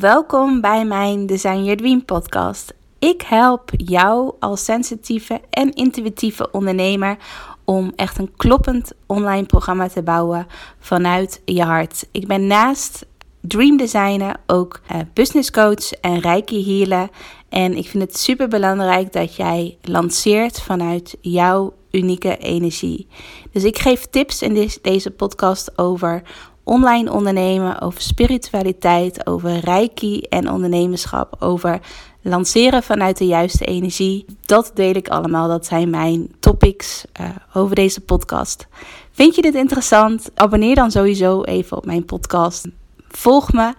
Welkom bij mijn Design Your Dream podcast. Ik help jou als sensitieve en intuïtieve ondernemer om echt een kloppend online programma te bouwen vanuit je hart. Ik ben naast dream designer ook uh, business coach en reiki healer en ik vind het super belangrijk dat jij lanceert vanuit jouw unieke energie. Dus ik geef tips in deze podcast over online ondernemen, over spiritualiteit, over reiki en ondernemerschap, over lanceren vanuit de juiste energie. Dat deel ik allemaal. Dat zijn mijn topics uh, over deze podcast. Vind je dit interessant? Abonneer dan sowieso even op mijn podcast. Volg me.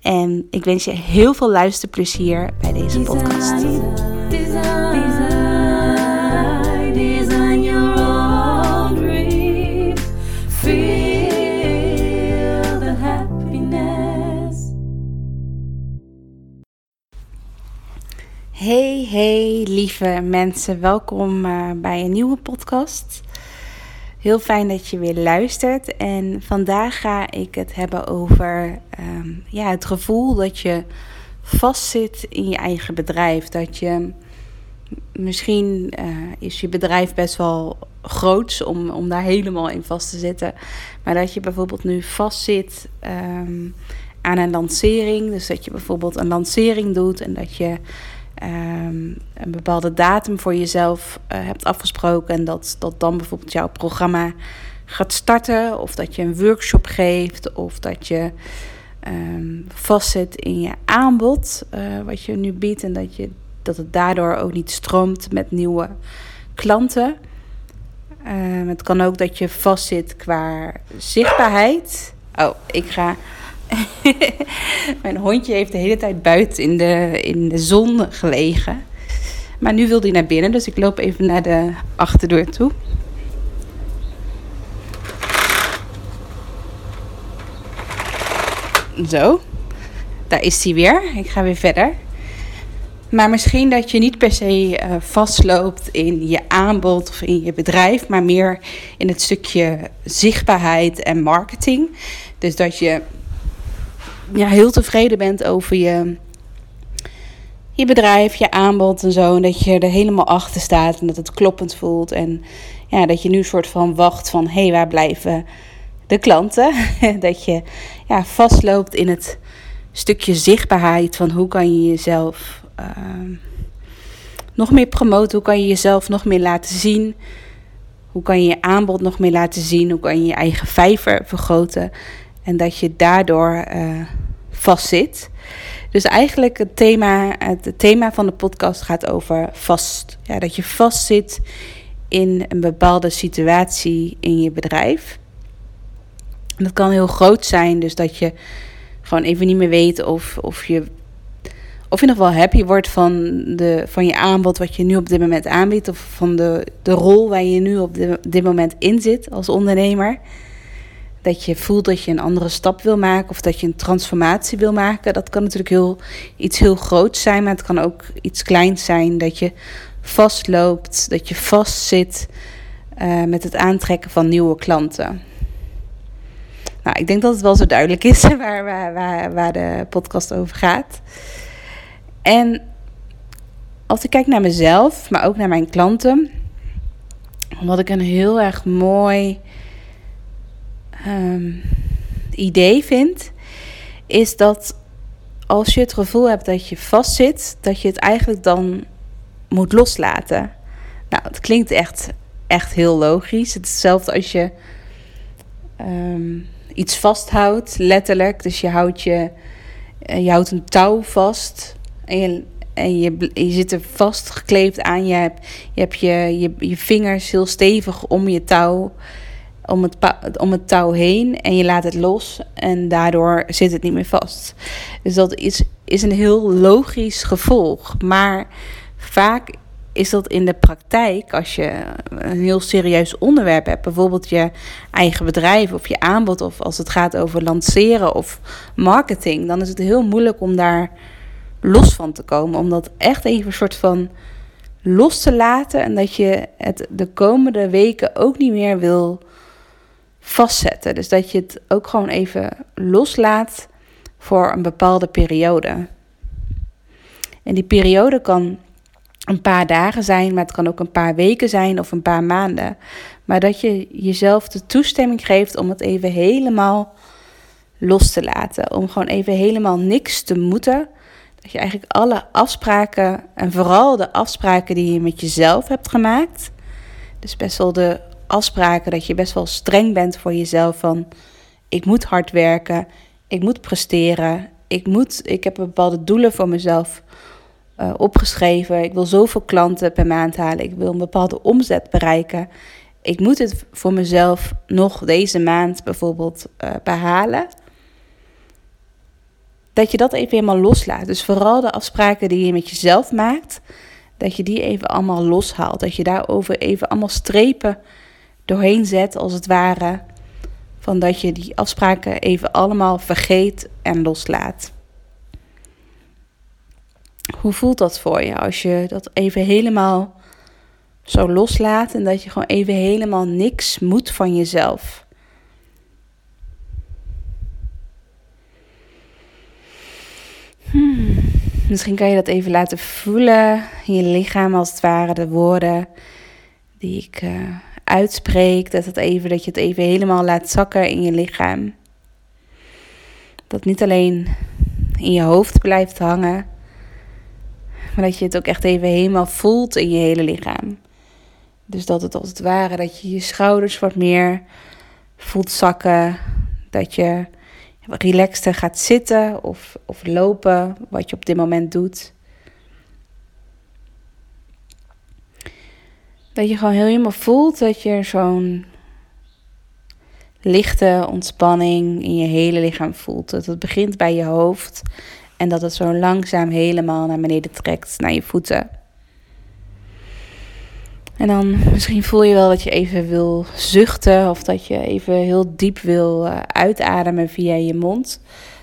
En ik wens je heel veel luisterplezier bij deze podcast. Hey, hey, lieve mensen, welkom uh, bij een nieuwe podcast. Heel fijn dat je weer luistert. En vandaag ga ik het hebben over um, ja, het gevoel dat je vastzit in je eigen bedrijf. Dat je misschien uh, is je bedrijf best wel groot om, om daar helemaal in vast te zitten. Maar dat je bijvoorbeeld nu vastzit um, aan een lancering. Dus dat je bijvoorbeeld een lancering doet en dat je um, een bepaalde datum voor jezelf uh, hebt afgesproken. En dat, dat dan bijvoorbeeld jouw programma gaat starten. Of dat je een workshop geeft. Of dat je um, vastzet in je aanbod. Uh, wat je nu biedt. En dat, je, dat het daardoor ook niet stroomt met nieuwe klanten. Um, het kan ook dat je vastzit qua zichtbaarheid. Oh, ik ga Mijn hondje heeft de hele tijd buiten in de, in de zon gelegen. Maar nu wil hij naar binnen, dus ik loop even naar de achterdeur toe. Zo, daar is hij weer. Ik ga weer verder. Maar misschien dat je niet per se uh, vastloopt in je aanbod of in je bedrijf, maar meer in het stukje zichtbaarheid en marketing. Dus dat je ja, heel tevreden bent over je, je bedrijf, je aanbod en zo. En dat je er helemaal achter staat en dat het kloppend voelt. En ja, dat je nu een soort van wacht van hé, hey, waar blijven de klanten? dat je ja, vastloopt in het stukje zichtbaarheid van hoe kan je jezelf uh, nog meer promoten, hoe kan je jezelf nog meer laten zien. Hoe kan je je aanbod nog meer laten zien? Hoe kan je je eigen vijver vergroten? En dat je daardoor uh, vastzit. Dus eigenlijk het thema, het thema van de podcast gaat over vast. Ja, dat je vastzit in een bepaalde situatie in je bedrijf. dat kan heel groot zijn, dus dat je gewoon even niet meer weet of, of je of je nog wel happy wordt van, de, van je aanbod wat je nu op dit moment aanbiedt. Of van de, de rol waar je nu op dit moment in zit als ondernemer dat je voelt dat je een andere stap wil maken of dat je een transformatie wil maken. Dat kan natuurlijk heel, iets heel groots zijn, maar het kan ook iets kleins zijn. Dat je vastloopt, dat je vastzit uh, met het aantrekken van nieuwe klanten. Nou, ik denk dat het wel zo duidelijk is waar, waar, waar, waar de podcast over gaat. En als ik kijk naar mezelf, maar ook naar mijn klanten, wat ik een heel erg mooi um, idee vind, is dat als je het gevoel hebt dat je vastzit, dat je het eigenlijk dan moet loslaten. Nou, het klinkt echt, echt heel logisch. Het is hetzelfde als je um, iets vasthoudt, letterlijk. Dus je houdt, je, eh, je houdt een touw vast en je, en je, je zit er vastgekleefd aan. Je hebt je, hebt je, je, je vingers heel stevig om je touw om het, om het touw heen en je laat het los en daardoor zit het niet meer vast. Dus dat is, is een heel logisch gevolg. Maar vaak is dat in de praktijk, als je een heel serieus onderwerp hebt, bijvoorbeeld je eigen bedrijf of je aanbod, of als het gaat over lanceren of marketing, dan is het heel moeilijk om daar los van te komen. Om dat echt even een soort van los te laten en dat je het de komende weken ook niet meer wil vastzetten. Dus dat je het ook gewoon even loslaat voor een bepaalde periode. En die periode kan een paar dagen zijn, maar het kan ook een paar weken zijn of een paar maanden. Maar dat je jezelf de toestemming geeft om het even helemaal los te laten. Om gewoon even helemaal niks te moeten. Dat je eigenlijk alle afspraken en vooral de afspraken die je met jezelf hebt gemaakt. Dus best wel de afspraken dat je best wel streng bent voor jezelf van ik moet hard werken, ik moet presteren, ik moet ik heb bepaalde doelen voor mezelf uh, opgeschreven. Ik wil zoveel klanten per maand halen. Ik wil een bepaalde omzet bereiken. Ik moet het voor mezelf nog deze maand bijvoorbeeld uh, behalen. Dat je dat even helemaal loslaat. Dus vooral de afspraken die je met jezelf maakt, dat je die even allemaal loshaalt. Dat je daarover even allemaal strepen doorheen zet, als het ware. Van dat je die afspraken even allemaal vergeet en loslaat. Hoe voelt dat voor je als je dat even helemaal zo loslaat en dat je gewoon even helemaal niks moet van jezelf? Hmm. Misschien kan je dat even laten voelen in je lichaam, als het ware, de woorden die ik uh, uitspreek. Dat, het even, dat je het even helemaal laat zakken in je lichaam. Dat niet alleen in je hoofd blijft hangen, maar dat je het ook echt even helemaal voelt in je hele lichaam. Dus dat het als het ware dat je je schouders wat meer voelt zakken. Dat je relaxter gaat zitten of, of lopen, wat je op dit moment doet. Dat je gewoon helemaal voelt dat je zo'n lichte ontspanning in je hele lichaam voelt. Dat het begint bij je hoofd en dat het zo langzaam helemaal naar beneden trekt, naar je voeten. En dan misschien voel je wel dat je even wil zuchten of dat je even heel diep wil eh, uitademen via je mond.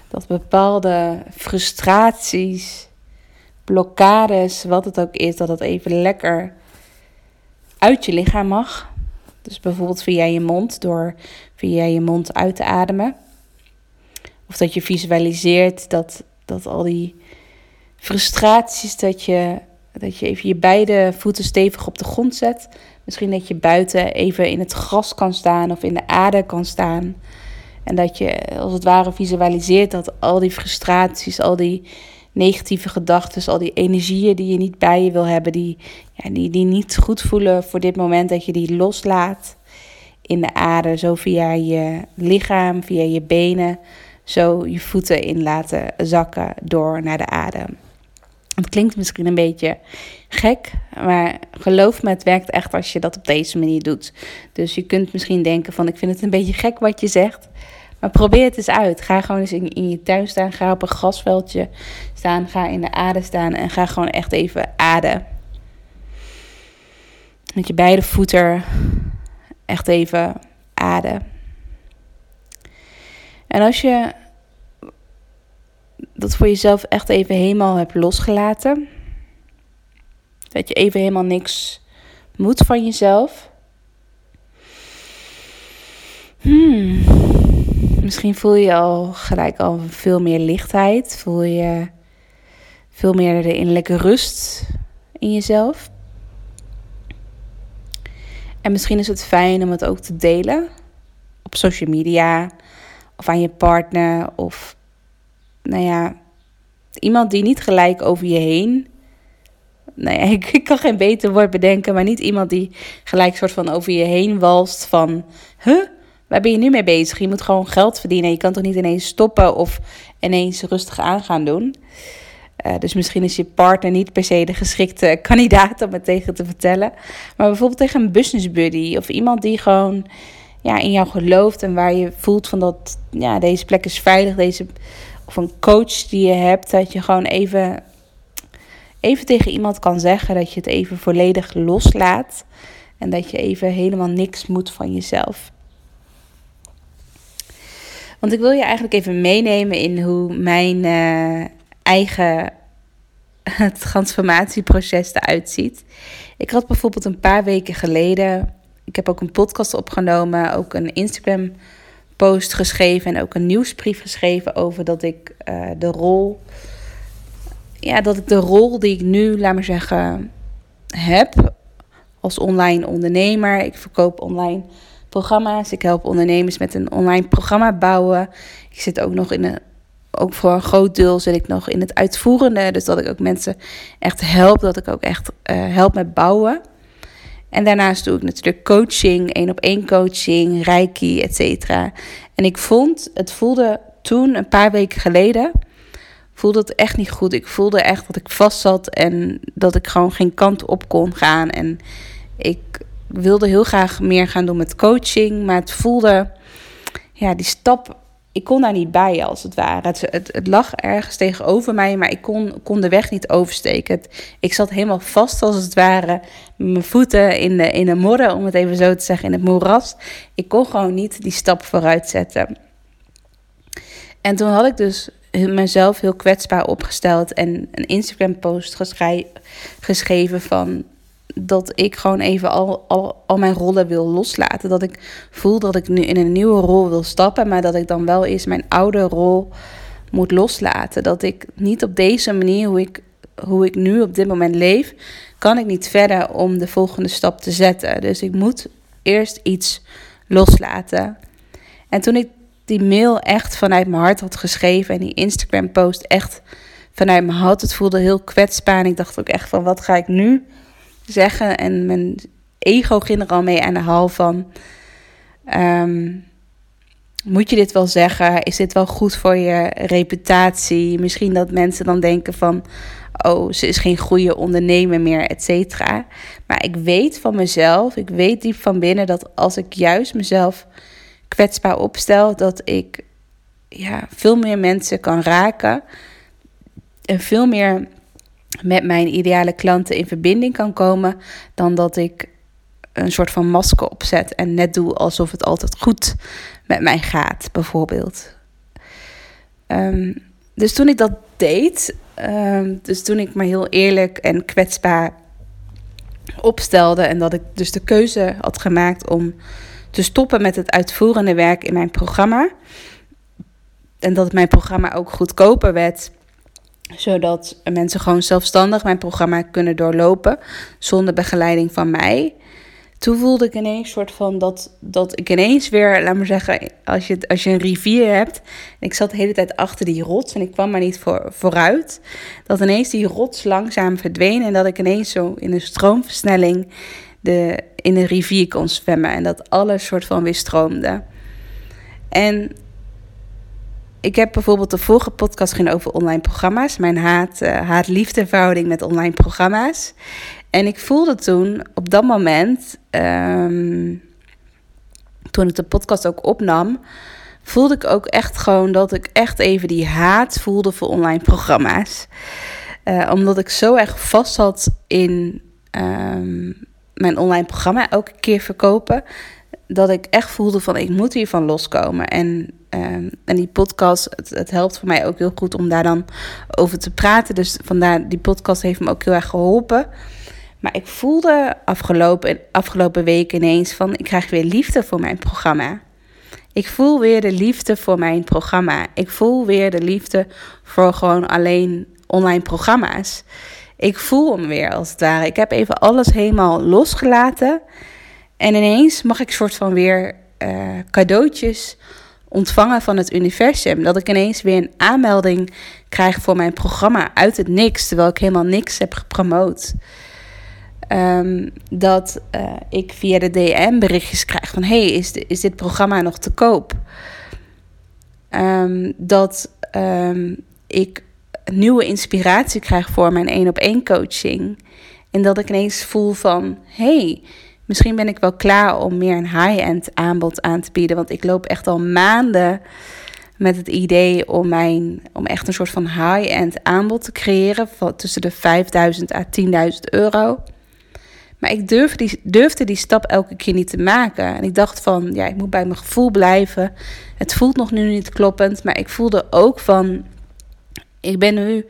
Dat bepaalde frustraties, blokkades, wat het ook is, dat het even lekker uit je lichaam mag. Dus bijvoorbeeld via je mond, door via je mond uit te ademen. Of dat je visualiseert dat dat al die frustraties, dat je, dat je even je beide voeten stevig op de grond zet. Misschien dat je buiten even in het gras kan staan of in de aarde kan staan. En dat je als het ware visualiseert dat al die frustraties, al die negatieve gedachten, al die energieën die je niet bij je wil hebben, die, ja, die, die niet goed voelen voor dit moment, dat je die loslaat in de aarde, zo via je lichaam, via je benen, zo je voeten in laten zakken door naar de adem. Het klinkt misschien een beetje gek, maar geloof me, het werkt echt als je dat op deze manier doet. Dus je kunt misschien denken van ik vind het een beetje gek wat je zegt. Maar probeer het eens uit. Ga gewoon eens in, in je tuin staan. Ga op een grasveldje staan. Ga in de aarde staan. En ga gewoon echt even ademen. Met je beide voeten echt even ademen. En als je dat voor jezelf echt even helemaal hebt losgelaten. Dat je even helemaal niks moet van jezelf. Hmm. Misschien voel je al gelijk al veel meer lichtheid. Voel je veel meer de innerlijke rust in jezelf. En misschien is het fijn om het ook te delen op social media of aan je partner of nou ja, iemand die niet gelijk over je heen. Nou ja, ik, kan geen beter woord bedenken, maar niet iemand die gelijk soort van over je heen walst van, huh, waar ben je nu mee bezig? Je moet gewoon geld verdienen. Je kan toch niet ineens stoppen of ineens rustig aan gaan doen. Uh, dus misschien is je partner niet per se de geschikte kandidaat om het tegen te vertellen. Maar bijvoorbeeld tegen een business buddy of iemand die gewoon ja, in jou gelooft en waar je voelt van dat ja, deze plek is veilig, deze of een coach die je hebt, dat je gewoon even, even tegen iemand kan zeggen dat je het even volledig loslaat en dat je even helemaal niks moet van jezelf. Want ik wil je eigenlijk even meenemen in hoe mijn uh, eigen transformatieproces eruit ziet. Ik had bijvoorbeeld een paar weken geleden, ik heb ook een podcast opgenomen, ook een Instagram post geschreven en ook een nieuwsbrief geschreven over dat ik uh, de rol. Ja, dat ik de rol die ik nu, laat maar zeggen, heb als online ondernemer. Ik verkoop online programma's. Ik help ondernemers met een online programma bouwen. Ik zit ook nog in een. Ook voor een groot deel zit ik nog in het uitvoerende. Dus dat ik ook mensen echt help. Dat ik ook echt uh, help met bouwen. En daarnaast doe ik natuurlijk coaching, één op één coaching, reiki, et cetera. En ik vond, het voelde toen, een paar weken geleden, voelde het echt niet goed. Ik voelde echt dat ik vast zat en dat ik gewoon geen kant op kon gaan. En ik wilde heel graag meer gaan doen met coaching, maar het voelde, ja, die stap, ik kon daar niet bij als het ware. Het, het, het lag ergens tegenover mij, maar ik kon, kon de weg niet oversteken. ik zat helemaal vast als het ware, mijn voeten in de, in de modder, om het even zo te zeggen, in het moeras. Ik kon gewoon niet die stap vooruit zetten. En toen had ik dus mezelf heel kwetsbaar opgesteld en een Instagram-post geschreven van dat ik gewoon even al, al, al mijn rollen wil loslaten. Dat ik voel dat ik nu in een nieuwe rol wil stappen, maar dat ik dan wel eens mijn oude rol moet loslaten. Dat ik niet op deze manier, hoe ik, hoe ik nu op dit moment leef, kan ik niet verder om de volgende stap te zetten. Dus ik moet eerst iets loslaten. En toen ik die mail echt vanuit mijn hart had geschreven en die Instagram post echt vanuit mijn hart, het voelde heel kwetsbaar. En ik dacht ook echt van wat ga ik nu zeggen. En mijn ego ging er al mee aan de hal van. Ehm, moet je dit wel zeggen? Is dit wel goed voor je reputatie? Misschien dat mensen dan denken van... oh, ze is geen goede ondernemer meer, et cetera. Maar ik weet van mezelf, ik weet diep van binnen... dat als ik juist mezelf kwetsbaar opstel... dat ik ja, veel meer mensen kan raken... en veel meer met mijn ideale klanten in verbinding kan komen, dan dat ik een soort van masker opzet en net doe alsof het altijd goed met mij gaat, bijvoorbeeld. Ehm, dus toen ik dat deed, um, dus toen ik me heel eerlijk en kwetsbaar opstelde en dat ik dus de keuze had gemaakt om te stoppen met het uitvoerende werk in mijn programma. En dat mijn programma ook goedkoper werd zodat mensen gewoon zelfstandig mijn programma kunnen doorlopen zonder begeleiding van mij. Toen voelde ik ineens soort van dat, dat ik ineens weer, laat maar zeggen, als je, als je een rivier hebt. En ik zat de hele tijd achter die rots en ik kwam maar niet voor, vooruit. Dat ineens die rots langzaam verdween en dat ik ineens zo in een stroomversnelling de, in de rivier kon zwemmen. En dat alles soort van weer stroomde. En ik heb bijvoorbeeld de vorige podcast ging over online programma's. Mijn haat, uh, haat-liefde verhouding met online programma's. En ik voelde toen op dat moment, ehm, toen ik de podcast ook opnam, voelde ik ook echt gewoon dat ik echt even die haat voelde voor online programma's. Uh, omdat ik zo erg vast zat in um, mijn online programma elke keer verkopen. Dat ik echt voelde van ik moet hiervan loskomen. En Ehm, en die podcast, het, helpt voor mij ook heel goed om daar dan over te praten. Dus vandaar, die podcast heeft me ook heel erg geholpen. Maar ik voelde afgelopen, afgelopen week ineens van, ik krijg weer liefde voor mijn programma. Ik voel weer de liefde voor mijn programma. Ik voel weer de liefde voor gewoon alleen online programma's. Ik voel hem weer als het ware. Ik heb even alles helemaal losgelaten. En ineens mag ik soort van weer uh, cadeautjes ontvangen van het universum. Dat ik ineens weer een aanmelding krijg voor mijn programma uit het niks, terwijl ik helemaal niks heb gepromoot. Ehm, dat uh, ik via de DM berichtjes krijg van: hey, is, is dit programma nog te koop? Um, dat um, ik nieuwe inspiratie krijg voor mijn één op één coaching. En dat ik ineens voel van: hey, Misschien ben ik wel klaar om meer een high-end aanbod aan te bieden. Want ik loop echt al maanden met het idee om, mijn, om echt een soort van high-end aanbod te creëren. Tussen de 5000 à 10.000 euro. Maar ik durfde die, durfde die stap elke keer niet te maken. En ik dacht van, ja, ik moet bij mijn gevoel blijven. Het voelt nog nu niet kloppend. Maar ik voelde ook van, ik ben nu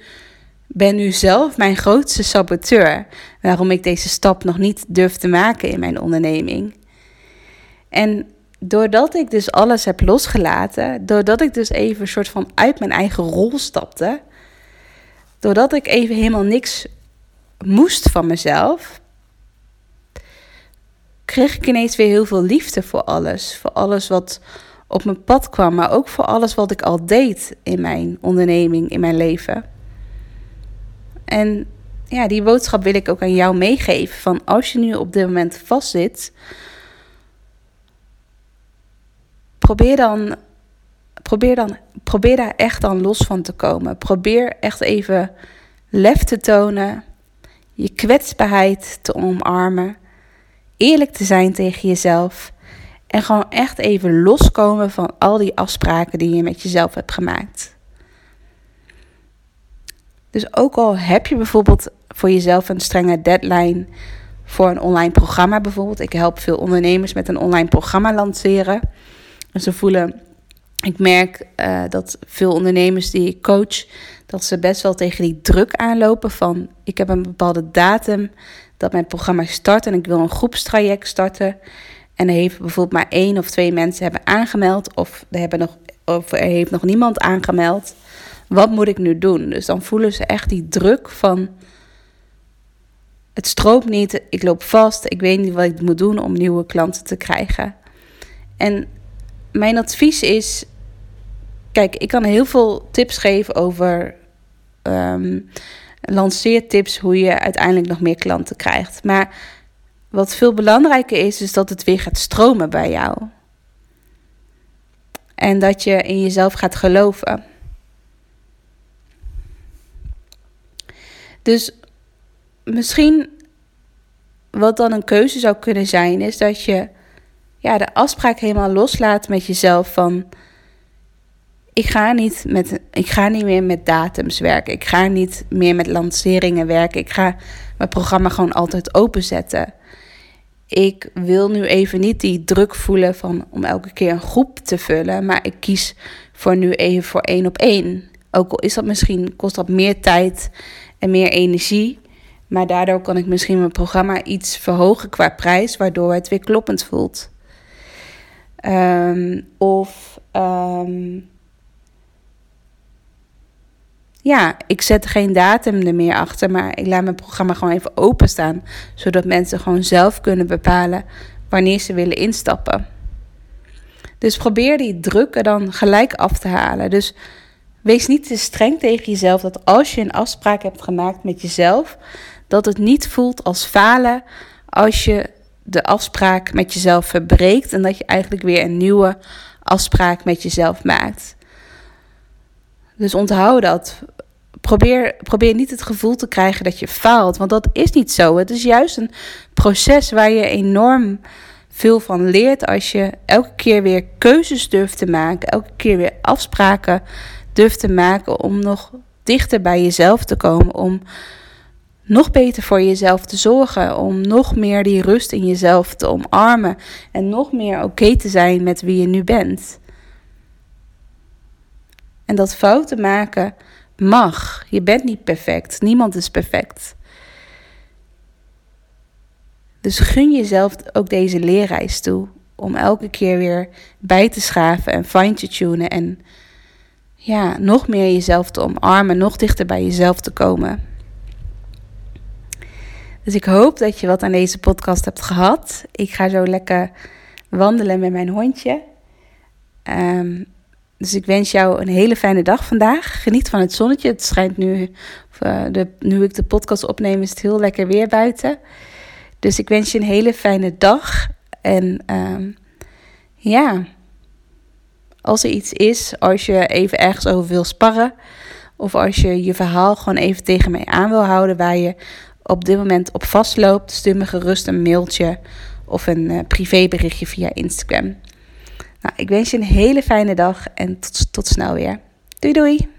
ben nu zelf mijn grootste saboteur. Waarom ik deze stap nog niet durf te maken in mijn onderneming. En doordat ik dus alles heb losgelaten, doordat ik dus even een soort van uit mijn eigen rol stapte, doordat ik even helemaal niks moest van mezelf, kreeg ik ineens weer heel veel liefde voor alles. Voor alles wat op mijn pad kwam, maar ook voor alles wat ik al deed in mijn onderneming, in mijn leven. En ja, die boodschap wil ik ook aan jou meegeven. Van als je nu op dit moment vastzit, probeer dan, probeer dan, probeer daar echt dan los van te komen. Probeer echt even lef te tonen, je kwetsbaarheid te omarmen, eerlijk te zijn tegen jezelf en gewoon echt even loskomen van al die afspraken die je met jezelf hebt gemaakt. Dus ook al heb je bijvoorbeeld voor jezelf een strenge deadline voor een online programma bijvoorbeeld. Ik help veel ondernemers met een online programma lanceren. En ze voelen, ik merk uh, dat veel ondernemers die ik coach, dat ze best wel tegen die druk aanlopen van ik heb een bepaalde datum dat mijn programma start en ik wil een groepstraject starten. En er heeft bijvoorbeeld maar één of twee mensen hebben aangemeld of er, hebben nog, of er heeft nog niemand aangemeld. Wat moet ik nu doen? Dus dan voelen ze echt die druk van het stroomt niet, ik loop vast, ik weet niet wat ik moet doen om nieuwe klanten te krijgen. En mijn advies is: kijk, ik kan heel veel tips geven over um, lanceertips, hoe je uiteindelijk nog meer klanten krijgt. Maar wat veel belangrijker is, is dat het weer gaat stromen bij jou. En dat je in jezelf gaat geloven. Dus misschien wat dan een keuze zou kunnen zijn, is dat je ja, de afspraak helemaal loslaat met jezelf van ik ga, niet met, ik ga niet meer met datums werken. Ik ga niet meer met lanceringen werken. Ik ga mijn programma gewoon altijd openzetten. Ik wil nu even niet die druk voelen van om elke keer een groep te vullen. Maar ik kies voor nu even voor één op één. Ook al is dat misschien, kost dat meer tijd en meer energie. Maar daardoor kan ik misschien mijn programma iets verhogen qua prijs, waardoor het weer kloppend voelt. Um, of um, ja, ik zet geen datum er meer achter, maar ik laat mijn programma gewoon even openstaan, zodat mensen gewoon zelf kunnen bepalen wanneer ze willen instappen. Dus probeer die druk dan gelijk af te halen. Dus wees niet te streng tegen jezelf dat als je een afspraak hebt gemaakt met jezelf, dat het niet voelt als falen als je de afspraak met jezelf verbreekt en dat je eigenlijk weer een nieuwe afspraak met jezelf maakt. Dus onthoud dat. Probeer, probeer niet het gevoel te krijgen dat je faalt, want dat is niet zo. Het is juist een proces waar je enorm veel van leert als je elke keer weer keuzes durft te maken, elke keer weer afspraken durft te maken om nog dichter bij jezelf te komen, om nog beter voor jezelf te zorgen, om nog meer die rust in jezelf te omarmen en nog meer oké te zijn met wie je nu bent. En dat fouten maken mag. Je bent niet perfect. Niemand is perfect. Dus gun jezelf ook deze leerreis toe. Om elke keer weer bij te schaven en fine te tunen. En ja, nog meer jezelf te omarmen. Nog dichter bij jezelf te komen. Dus ik hoop dat je wat aan deze podcast hebt gehad. Ik ga zo lekker wandelen met mijn hondje. Ehm, dus ik wens jou een hele fijne dag vandaag. Geniet van het zonnetje. Het schijnt nu, uh, de, nu ik de podcast opneem, is het heel lekker weer buiten. Dus ik wens je een hele fijne dag. En um, ja, als er iets is, als je even ergens over wil sparren. Of als je je verhaal gewoon even tegen mij aan wil houden waar je op dit moment op vastloopt, stuur me gerust een mailtje of een uh, privéberichtje via Instagram. Nou, ik wens je een hele fijne dag en tot, tot snel weer. Doei doei!